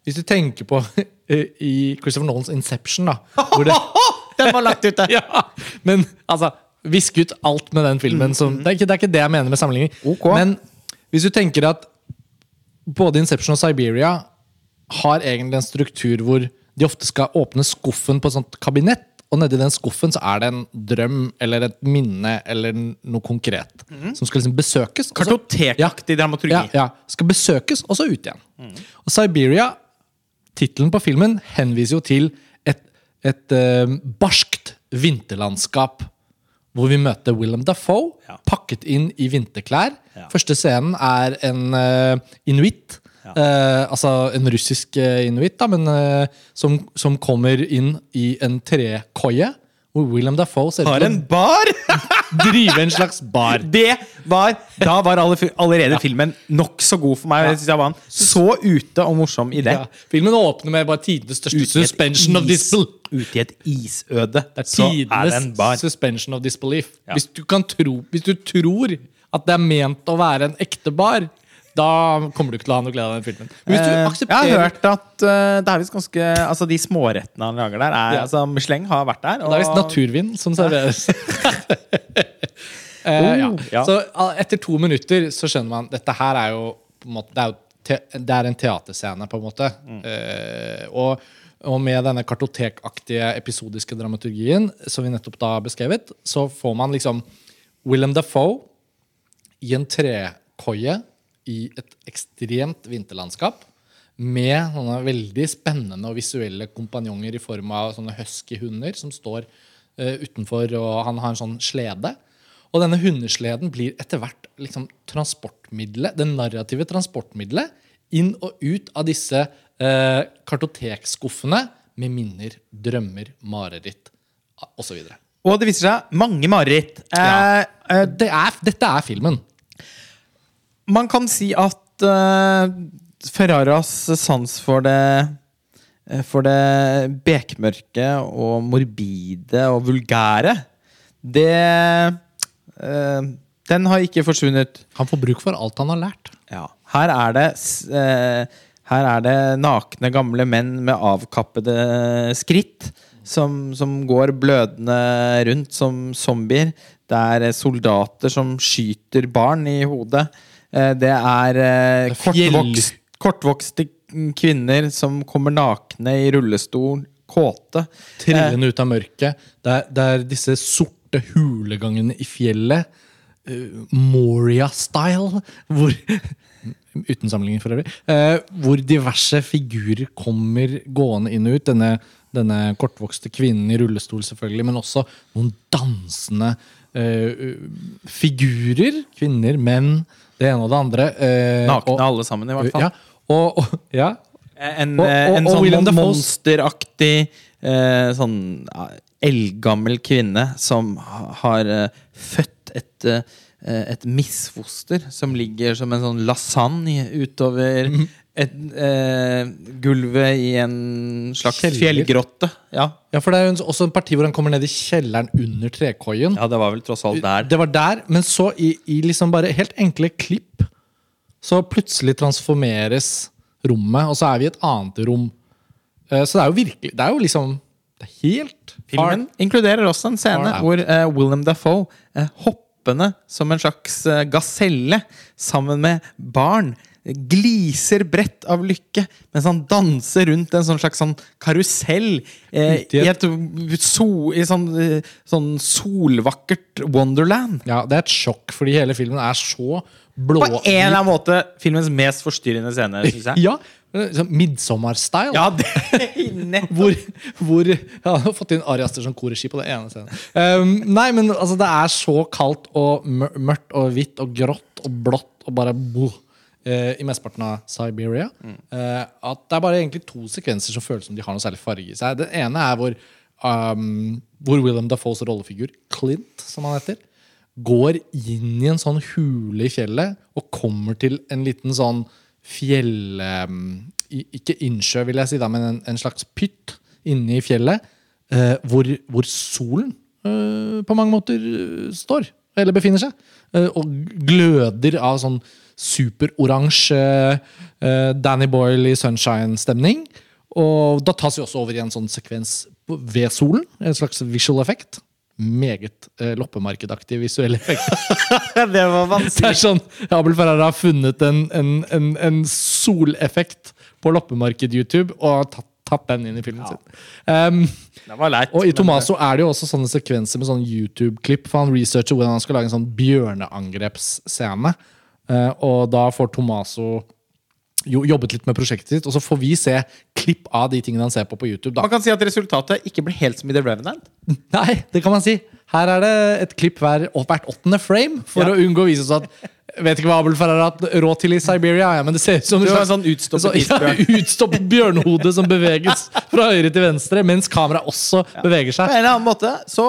Hvis du tenker på i Christopher Nolans Inception, da hvor det, Den var lagt ute! ja, Men altså, visk ut alt med den filmen. Som, det, er ikke, det er ikke det jeg mener med sammenligning. Okay. Men hvis du tenker at både Inception og Siberia har egentlig en struktur hvor de ofte skal åpne skuffen på et sånt kabinett, og nedi den skuffen så er det en drøm eller et minne eller noe konkret som skal liksom besøkes. Kartotekaktig ja, dramaturgi. ja, ja, skal besøkes, og så ut igjen. Og Siberia, tittelen på filmen, henviser jo til et et uh, barskt vinterlandskap. Hvor vi møter Willem Dafoe Ja. pakket inn i vinterklær. Ja. Første scenen er en uh, inuitt. Eh, altså en russisk eh, inuitt, da, men eh, som, som kommer inn i en trekoie. Hvor William Dafoe ser ut Har til en bar! drive en slags bar. Det var, Da var alle, allerede filmen nokså god for meg. Jeg synes jeg var så ute og morsom i det. Ja. Filmen åpner med bare tidenes største Ute i et suspension of is- disbelief. Ute i et isøde, Det er så er det en tidenes bar. suspension of disbelief. Ja. Hvis, du kan tro, hvis du tror at det er ment å være en ekte bar, da kommer du ikke til å ha noe glede av den filmen. Eh, jeg har hørt at uh, det er visst ganske Altså de smårettene han lager der, er, Ja. altså Michelin har vært der. Det er visst naturvin som serveres. uh, ja. Oh, ja. Så uh, etter to minutter så skjønner man Dette her er jo måte Det er, jo te, det er en teaterscene, på en måte. Mm. Og, og med denne kartotekaktige episodiske dramaturgien som vi nettopp da har beskrevet, så får man liksom Willem Dafoe i en trekoie i et ekstremt vinterlandskap. Med sånne veldig spennende og visuelle kompanjonger i form av sånne husky-hunder som står uh, utenfor, og han har en sånn slede. Og denne hundesleden blir etter hvert liksom transportmiddelet, det narrative transportmiddelet inn og ut av disse uh, kartotekskuffene med minner, drømmer, mareritt osv. Og det viser seg mange mareritt. Eh, Ja. eh, Det er, dette er filmen. Man kan si at uh, Ferraras sans for det eh, For det bekmørke og morbide og vulgære, det eh, Den har ikke forsvunnet. Han får bruk for alt han har lært. Ja. Her er det eh, Her er det nakne, gamle menn med avkappede skritt som, som går blødende rundt som zombier. Det er soldater som skyter barn i hodet. Eh, Det er eh, Det er kortvokst, kortvokste kvinner som kommer nakne i rullestol, kåte. Trillende ut av mørket. Det er, det er disse sorte hulegangene i fjellet. eh, Moria-style. Hvor Uten sammenligning, for øvrig. eh, hvor diverse figurer kommer gående inn og ut. Denne, denne kortvokste kvinnen i rullestol, selvfølgelig, men også noen dansende uh, figurer. Kvinner, menn, det ene og det andre. eh, Nakne og- alle sammen, i hvert fall. Ja, og, og, ja. En, Og- eh, en sånn monsteraktig eh, sånn ja, eldgammel kvinne som har eh, født et, eh, et misfoster som ligger som en sånn lasagne utover Mhm. Et, eh, gulvet i en slags Kjeller. fjellgrotte. Ja. ja, for det er jo en- også en parti hvor han kommer ned i kjelleren under trekoien. ja, det var vel tross alt der. Det var der, men så i, i liksom bare helt enkle klipp så plutselig transformeres rommet, og så er vi i et annet rom. Eh, Så det er jo virkelig Det er jo liksom Det er helt Filmen inkluderer også en scene Far out. hvor eh, Willem Dafoe eh, hoppende som en slags eh, gaselle sammen med barn gliser bredt av lykke mens han danser rundt en sånn slags sånn karusell eh, i et- so, i sånn, eh, sånn solvakkert Wonderland. Ja, det er et sjokk, fordi hele filmen er så blå På en eller annen måte filmens mest forstyrrende scene, syns jeg. Ja, sånn Midtsommer-style. Ja. Hvor, hvor Jeg har fått inn Ari Aster som korregi på det ene scenen. Um, nei, men altså, det er så kaldt og mørkt og hvitt og grått og blått og bare boh, i mesteparten av Siberia. eh, at det er bare egentlig to sekvenser som føles som de har noe særlig farge i seg. Den ene er hvor, um, hvor William Dafoes rollefigur, Clint, som han heter, går inn i en sånn hule i fjellet og kommer til en liten sånn fjell... Um, ikke innsjø, vil jeg si, da, men en, en slags pytt inne i fjellet. eh, hvor, hvor solen eh, på mange måter eh, står, eller befinner seg. eh, og gløder av sånn superoransje uh, Danny Boyle i sunshine-stemning. Og da tas vi også over i en sånn sekvens ved solen. En slags visual effect. Meget uh, loppemarkedaktig visuell effekt. det var Det er sånn Abel Ferrara har funnet en, en, en, en soleffekt på loppemarked-YouTube og tatt, tatt den inn i filmen sin. Um, Det var leit. og i Tomaso er det jo også sånne sekvenser med sånn YouTube-klipp. For han researcher hvordan han skal lage en sånn bjørneangrepsscene. Eh, og da får Tomaso jo jobbet litt med prosjektet sitt. Og så får vi se klipp av de tingene han ser på på YouTube. da Man kan si at resultatet ikke blir helt som i The Revenant. Nei, det kan man si. Her er det et klipp hver, hvert åttende frame for Ja. å unngå å vise oss at Vet ikke hva Abel Ferrar har hatt råd til i Siberia, ja, men det ser ut som en sånn utstoppet så- ja, utstoppet bjørnhode som beveges fra høyre til venstre, mens kameraet også beveger seg. På en eller annen måte så,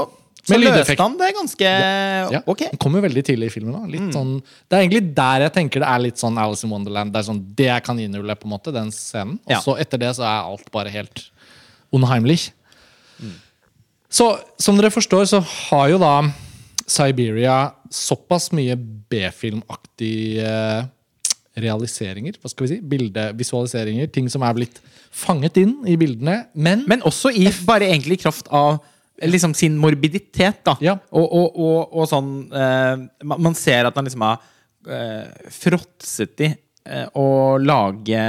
så løste han det ganske Ja, ok. Den kommer veldig tidlig i filmen. Mm. sånn, det er egentlig der jeg tenker det er litt sånn Alice in Wonderland. Det er sånn, det er kaninhullet, på en måte, den scenen. Og Ja. så etter det så er alt bare helt unheimlich. Mm. Så som dere forstår, så har jo da Siberia såpass mye B-filmaktige realiseringer. Hva skal vi si? Bildevisualiseringer. Ting som er blitt fanget inn i bildene. Men, Men også i bare egentlig kraft av liksom sin morbiditet, da. Ja. Og, og, og, og sånn eh, man, ser at han liksom har eh, fråtset i eh, å lage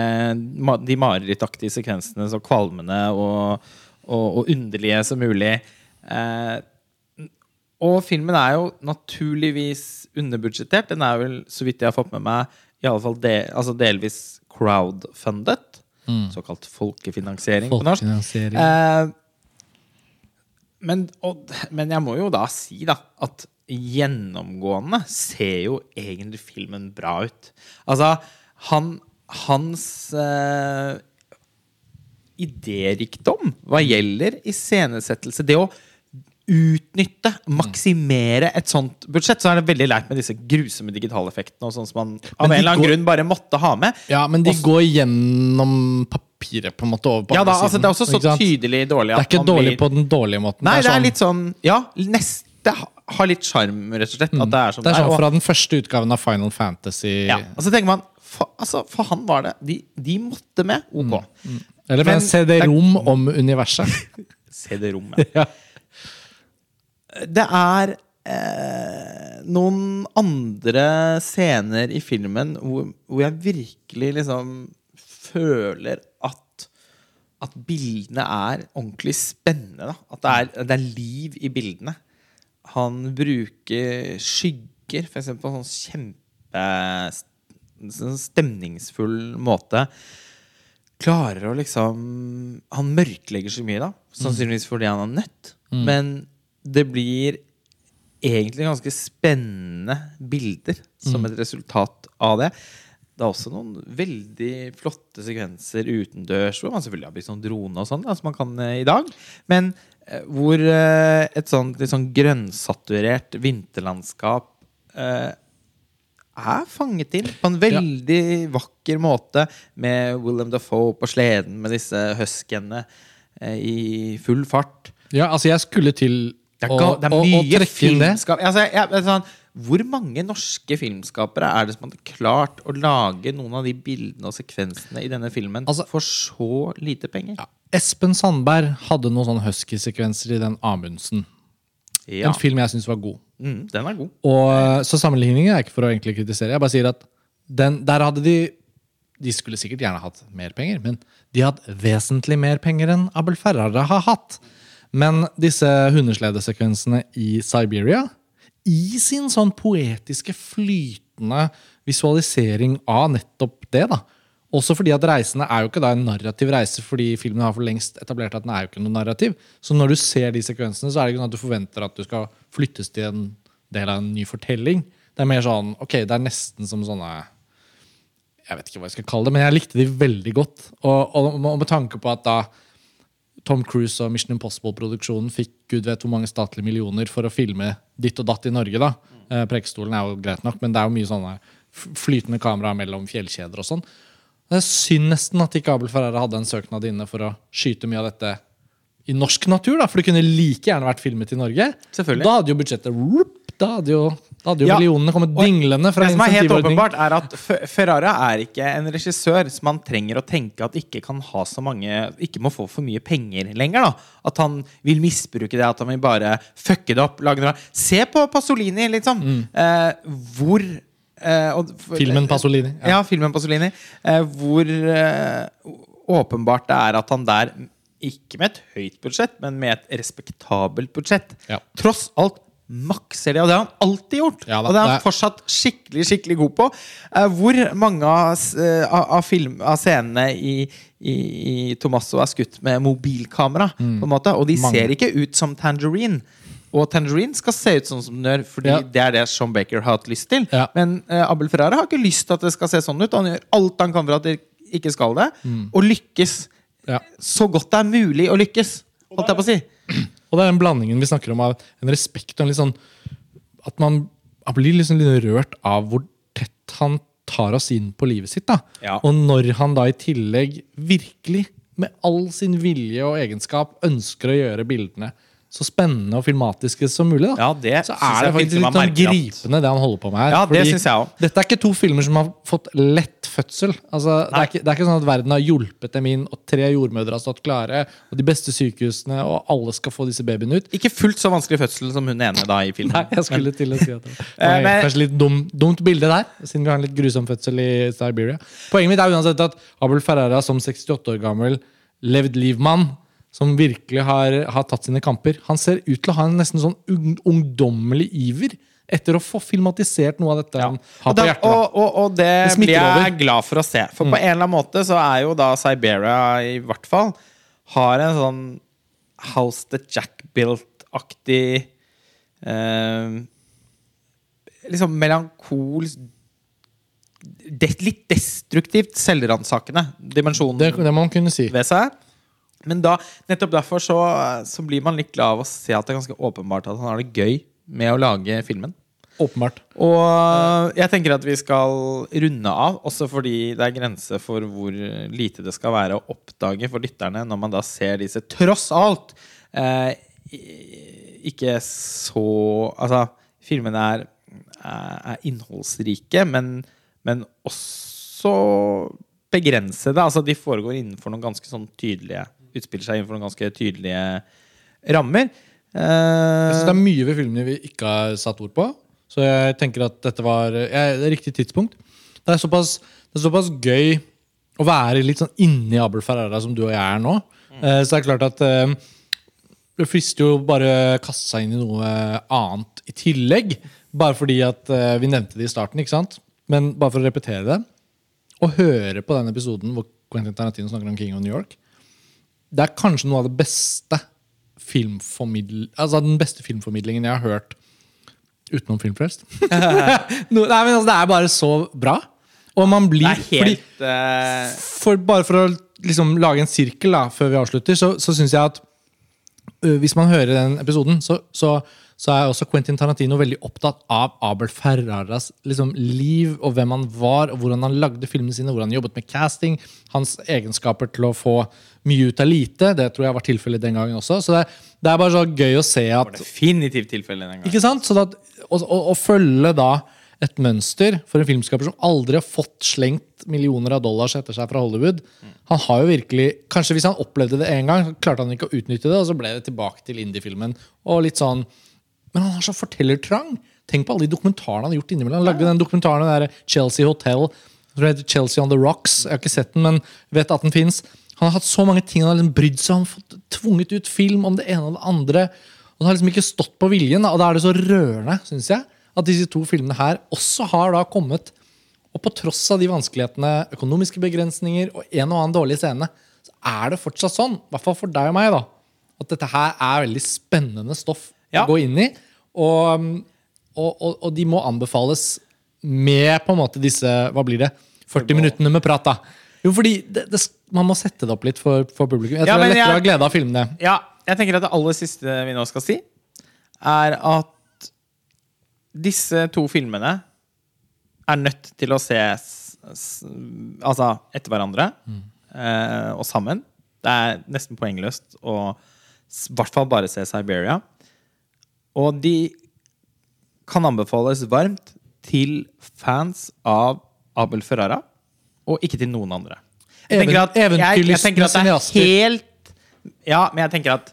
de marerittaktige sekvensene så kvalmende og, underlige som mulig. Eh, og filmen er jo naturligvis underbudsjettert. Den er vel, så vidt jeg har fått med meg, i alle fall del, altså delvis crowdfundet. Såkalt folkefinansiering på norsk. Men, og, men jeg må jo da si da at gjennomgående ser jo egentlig filmen bra ut. Altså, han Hans eh, idérikdom hva gjelder iscenesettelse Det å utnytte, maksimere et sånt budsjett, så er det veldig leit med disse grusomme digitaleffektene og sånn som man av en eller annen grunn bare måtte ha med. Ja, men de går gjennom papiret på en måte over på Ja da, altså Det er også så tydelig dårlig Det er ikke dårlig blir på den dårlige måten. Nei, det er sånn- litt sånn Ja, neste har litt sjarm, rett og slett. At det er sånn, det er sånn fra den første utgaven av Final Fantasy. ja. Og så tenker man for, altså, for han var det De, de måtte med. Ok. Eller fra en CD-rom om universet. CD-rom, ja. Det er eh, noen andre scener i filmen hvor, hvor jeg virkelig liksom føler at at bildene er ordentlig spennende. Da. At det er, det er liv i bildene. Han bruker skygger, for eksempel, på en sånn kjempe sånn stemningsfull måte. Klarer å liksom Han mørklegger så mye, da. Sannsynligvis fordi han er nødt. Men det blir egentlig ganske spennende bilder som et resultat av det. Det er også noen veldig flotte sekvenser utendørs, hvor man selvfølgelig har blitt sånn drone og sånn, som man kan eh, i dag. Men eh, hvor eh, et sånt litt sånn grønnsaturert vinterlandskap eh, er fanget inn på en veldig vakker måte, med Willem Dafoe på sleden med disse huskyene i full fart. ja, altså jeg skulle til Det er, ga- det er mye og, og filmskap... Altså, jeg, jeg, sånn, hvor mange norske filmskapere er det som hadde klart å lage noen av de bildene og sekvensene i denne filmen Altså- for så lite penger? Ja. Espen Sandberg hadde noen sånne husky-sekvenser i den Amundsen. Ja. En film jeg syns var god. Mm, den er god. Og, så sammenligningen er ikke for å egentlig kritisere. Jeg bare sier at den, der hadde de De skulle sikkert gjerne hatt mer penger, men de hadde vesentlig mer penger enn Abel Ferrara har hatt. Men disse hundesledesekvensene i Siberia, i sin sånn poetiske, flytende visualisering av nettopp det, da. Også fordi at reisene er jo ikke da en narrativ reise, fordi filmen har for lengst etablert at den er jo ikke noe narrativ. Så når du ser de sekvensene, så er det ikke sånn at du forventer at du skal flyttes til en del av en ny fortelling. Det er mer sånn Ok, det er nesten som sånne Jeg vet ikke hva jeg skal kalle det, men jeg likte de veldig godt. Og, og, og med tanke på at da Tom Cruise og Mission Impossible-produksjonen fikk gud vet hvor mange statlige millioner for å filme ditt og datt i Norge. da. Eh, Prekestolen er jo greit nok, men det er jo mye sånne flytende kamera mellom fjellkjeder og sånn. Det er synd nesten at ikke Abel Ferrara hadde en søknad inne for å skyte mye av dette i norsk natur. da, For det kunne like gjerne vært filmet i Norge. Selvfølgelig. Da hadde jo budsjettet Da hadde jo, da hadde jo Ja. millionene kommet dinglende fra Det som er helt åpenbart, er at Fe- Ferrara er ikke en regissør som man trenger å tenke at ikke kan ha så mange Ikke må få for mye penger lenger. da At han vil misbruke det, at han vil bare fucke det opp. Lage noe. Se på Pasolini, liksom. Eh, hvor eh, og, Filmen Pasolini. Ja, filmen Pasolini. Eh, hvor eh, åpenbart det er at han der, ikke med et høyt budsjett, men med et respektabelt budsjett, Ja. tross alt makser det. Og det har han alltid gjort. Ja da, og det er han det fortsatt skikkelig skikkelig god på. Uh, hvor mange av, eh, av, film, av scenene i, i, i Tomasso er skutt med mobilkamera, på en måte, og de Mm. Mange. ser ikke ut som Tangerine. Og Tangerine skal se ut sånn som den gjør, fordi Ja. det er det Sean Baker har hatt lyst til. Ja. Men uh, Abel Ferrara har ikke lyst til at det skal se sånn ut. og Han gjør alt han kan for at det ikke skal det, Mm. og lykkes Ja. så godt det er mulig å lykkes. Holdt jeg på å si. Og det er den blandingen vi snakker om av en respekt og en litt sånn At man man blir liksom litt rørt av hvor tett han tar oss inn på livet sitt. da. Ja. Og når han da i tillegg virkelig, med all sin vilje og egenskap, ønsker å gjøre bildene så spennende og filmatiske som mulig, da. Ja, det så er det faktisk litt sånn gripende, det han holder på med her. Ja, det synes jeg også. Dette er ikke to filmer som har fått lett fødsel. Altså, det, er ikke, det er ikke sånn at verden har hjulpet dem inn, og tre jordmødre har stått klare, og de beste sykehusene, og alle skal få disse babyene ut. Ikke fullt så vanskelig fødsel som hun ene da i filmen. Nei, jeg skulle til å si at det Eh, var men- kanskje litt dum, dumt bilde der, siden vi har en litt grusom fødsel i Siberia. Poenget mitt er uansett at Abel Ferrara som 68 år gammel levd livmann, som virkelig har, har tatt sine kamper, han ser ut til å ha en nesten sånn ung, ungdommelig iver etter å få filmatisert noe av dette han har da, på hjertet. og, og, og det, Det blir jeg over. Mm. glad for å se. For på en eller annen måte så er jo da Siberia i hvert fall har en sånn House the Jack Built-aktig eh, Liksom melankolsk Litt destruktivt selvransakende dimensjon Det, det man kunne si. ved seg. Men da, nettopp derfor så, så blir man litt glad av å se at det er ganske åpenbart at han har det gøy med å lage filmen. Åpenbart. Og jeg tenker at vi skal runde av, også fordi det er grenser for hvor lite det skal være å oppdage for lytterne når man da ser disse tross alt eh, ikke så Altså, filmene er, er innholdsrike, men, men også begrensede. Altså, de foregår innenfor noen ganske sånn tydelige Utspiller seg innenfor noen ganske tydelige rammer. Jeg synes Eh, det er mye ved filmene vi ikke har satt ord på. Så jeg tenker at dette var ja, det er riktig tidspunkt. Det er, såpass, det er såpass gøy å være litt sånn inni Abel Ferrara som du og jeg er nå. Mm. så det er klart at eh, det frister jo bare å kaste seg inn i noe annet i tillegg. Bare fordi at eh, vi nevnte det i starten, ikke sant? Men bare for å repetere det. Å høre på den episoden hvor Quentin Tarantino snakker om King of New York, det er kanskje noe av det beste. Altså den beste filmformidlingen jeg har hørt utenom Filmfrelst. no, nei, men altså, det er bare så bra. Og man blir er fordi, helt eh, for, Bare for å liksom, lage en sirkel da, før vi avslutter, så, så syns jeg at uh, hvis man hører den episoden, så, så, så er også Quentin Tarantino veldig opptatt av Abel Ferraras liksom, liv og hvem han var, og hvordan han lagde filmene sine, hvordan han jobbet med casting, hans egenskaper til å få mye ut av lite. Det tror jeg var tilfellet den gangen også. Så det, det er bare så gøy å se at definitivt tilfellet den gangen. ikke sant? Så at, å, å, å følge da et mønster for en filmskaper som aldri har fått slengt millioner av dollars etter seg fra Hollywood Han har jo virkelig, Kanskje hvis han opplevde det én gang, så klarte han ikke å utnytte det, og så ble det tilbake til indiefilmen. Og litt sånn, Men han har så fortellertrang! Tenk på alle de dokumentarene han har gjort innimellom. Han lagde den dokumentaren den der Chelsea Hotel. som heter Chelsea on the Rocks. Jeg har ikke sett den, men vet at den fins. Han har hatt så mange ting han har liksom brydd seg om, fått tvunget ut film om det ene og det andre. Og det har liksom ikke stått på viljen, og da er det så rørende, syns jeg, at disse to filmene her også har da kommet. Og på tross av de vanskelighetene, økonomiske begrensninger og en og annen dårlig scene, så er det fortsatt sånn, i hvert fall for deg og meg, da, at dette her er veldig spennende stoff Ja. å gå inn i. Og, og, og, og de må anbefales med på en måte disse hva blir det, 40 minuttene med prat. da. Jo, fordi det, det, Man må sette det opp litt for, for publikum. Jeg Ja, tror det er lettere å ha glede av filmene. Ja, jeg tenker at det aller siste vi nå skal si, er at disse to filmene er nødt til å ses altså etter hverandre eh, og sammen. Det er nesten poengløst å i hvert fall bare se Siberia. Og de kan anbefales varmt til fans av Abel Ferrara, og ikke til noen andre. Jeg tenker at, jeg, jeg tenker at det er helt Ja, men jeg tenker at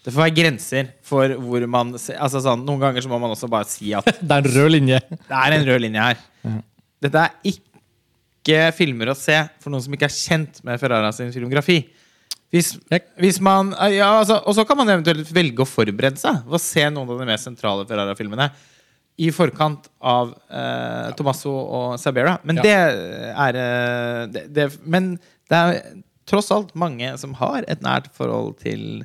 det får være grenser for hvor man altså sånn, Noen ganger så må man også bare si at Det er en rød linje. det er en rød linje her. Dette er ikke filmer å se for noen som ikke er kjent med Ferrara sin filmografi. Hvis, hvis man ja, altså, Og så kan man eventuelt velge å forberede seg ved å se noen av de mest sentrale Ferrara-filmene i forkant av eh, Tommaso og Sabera. Men Ja. det er eh, det, det, Men det er tross alt mange som har et nært forhold til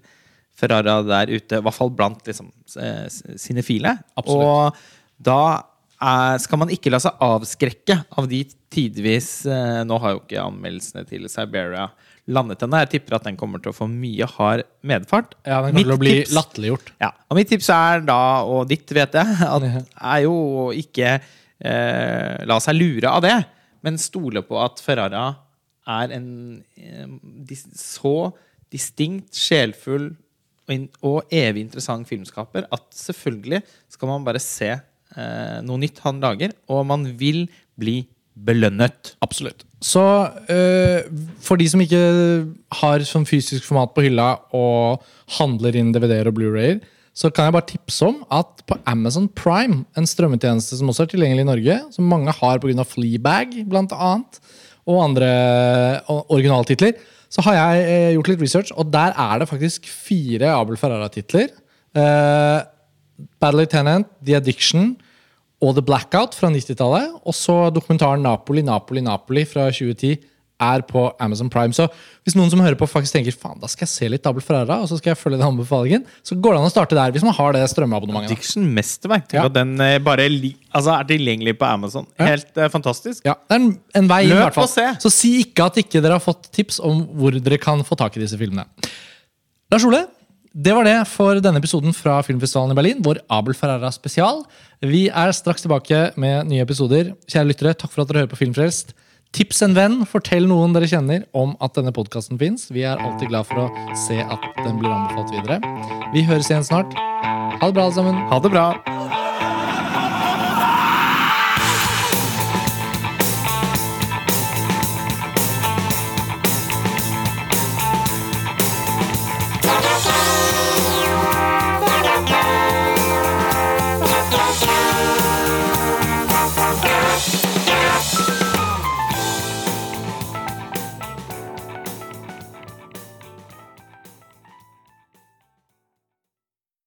Ferrara der ute, i hvert fall blant liksom, eh, sinefile. Absolutt. Og da er, skal man ikke la seg avskrekke av de tidvis eh, Nå har jo ikke anmeldelsene til Siberia landet ennå. Jeg tipper at den kommer til å få mye hard medfart. Ja, Den kommer til å bli tips- latterliggjort. ja, og mitt tips er da, og ditt vet jeg, at er jo å ikke eh, la seg lure av det, men stole på at Ferrara er en eh, så distinkt, sjelfull og, in og evig interessant filmskaper at selvfølgelig skal man bare se eh, noe nytt han lager, og man vil bli belønnet. Absolutt. Så øh, for de som ikke har sånn fysisk format på hylla og handler inn DVD-er og Blu-rayer, så kan jeg bare tipse om at på Amazon Prime, en strømmetjeneste som også er tilgjengelig i Norge, som mange har pga. Fleabag blant annet, og andre originaltitler, så har jeg eh, gjort litt research, og der er det faktisk fire Abel Ferrara-titler. Uh, Battle Lieutenant, The Addiction og The Blackout fra 90-tallet. Og så dokumentaren Napoli, Napoli, Napoli fra 2010 er på Amazon Prime. Så hvis noen som hører på faktisk tenker faen, da skal jeg se litt Abel Ferrara, og så skal jeg følge den anbefalingen, så går det an å starte der. Hvis man har det strømmeabonnementet. da. Diction mesterverk. Ja. at den eh, bare altså, er tilgjengelig på Amazon. Ja. Helt eh, fantastisk. Ja, det er en, en vei inn, i hvert fall. og se. Så si ikke at ikke dere har fått tips om hvor dere kan få tak i disse filmene. Lars Ole, det var det for denne episoden fra Filmfestivalen i Berlin, vår Abel Ferrara spesial. Vi er straks tilbake med nye episoder. Kjære lyttere, takk for at dere hører på Filmfrelst. Tips en venn, fortell noen dere kjenner om at denne podkasten fins. Vi er alltid glad for å se at den blir anbefalt videre. Vi høres igjen snart. Ha det bra, alle sammen. Ha det bra.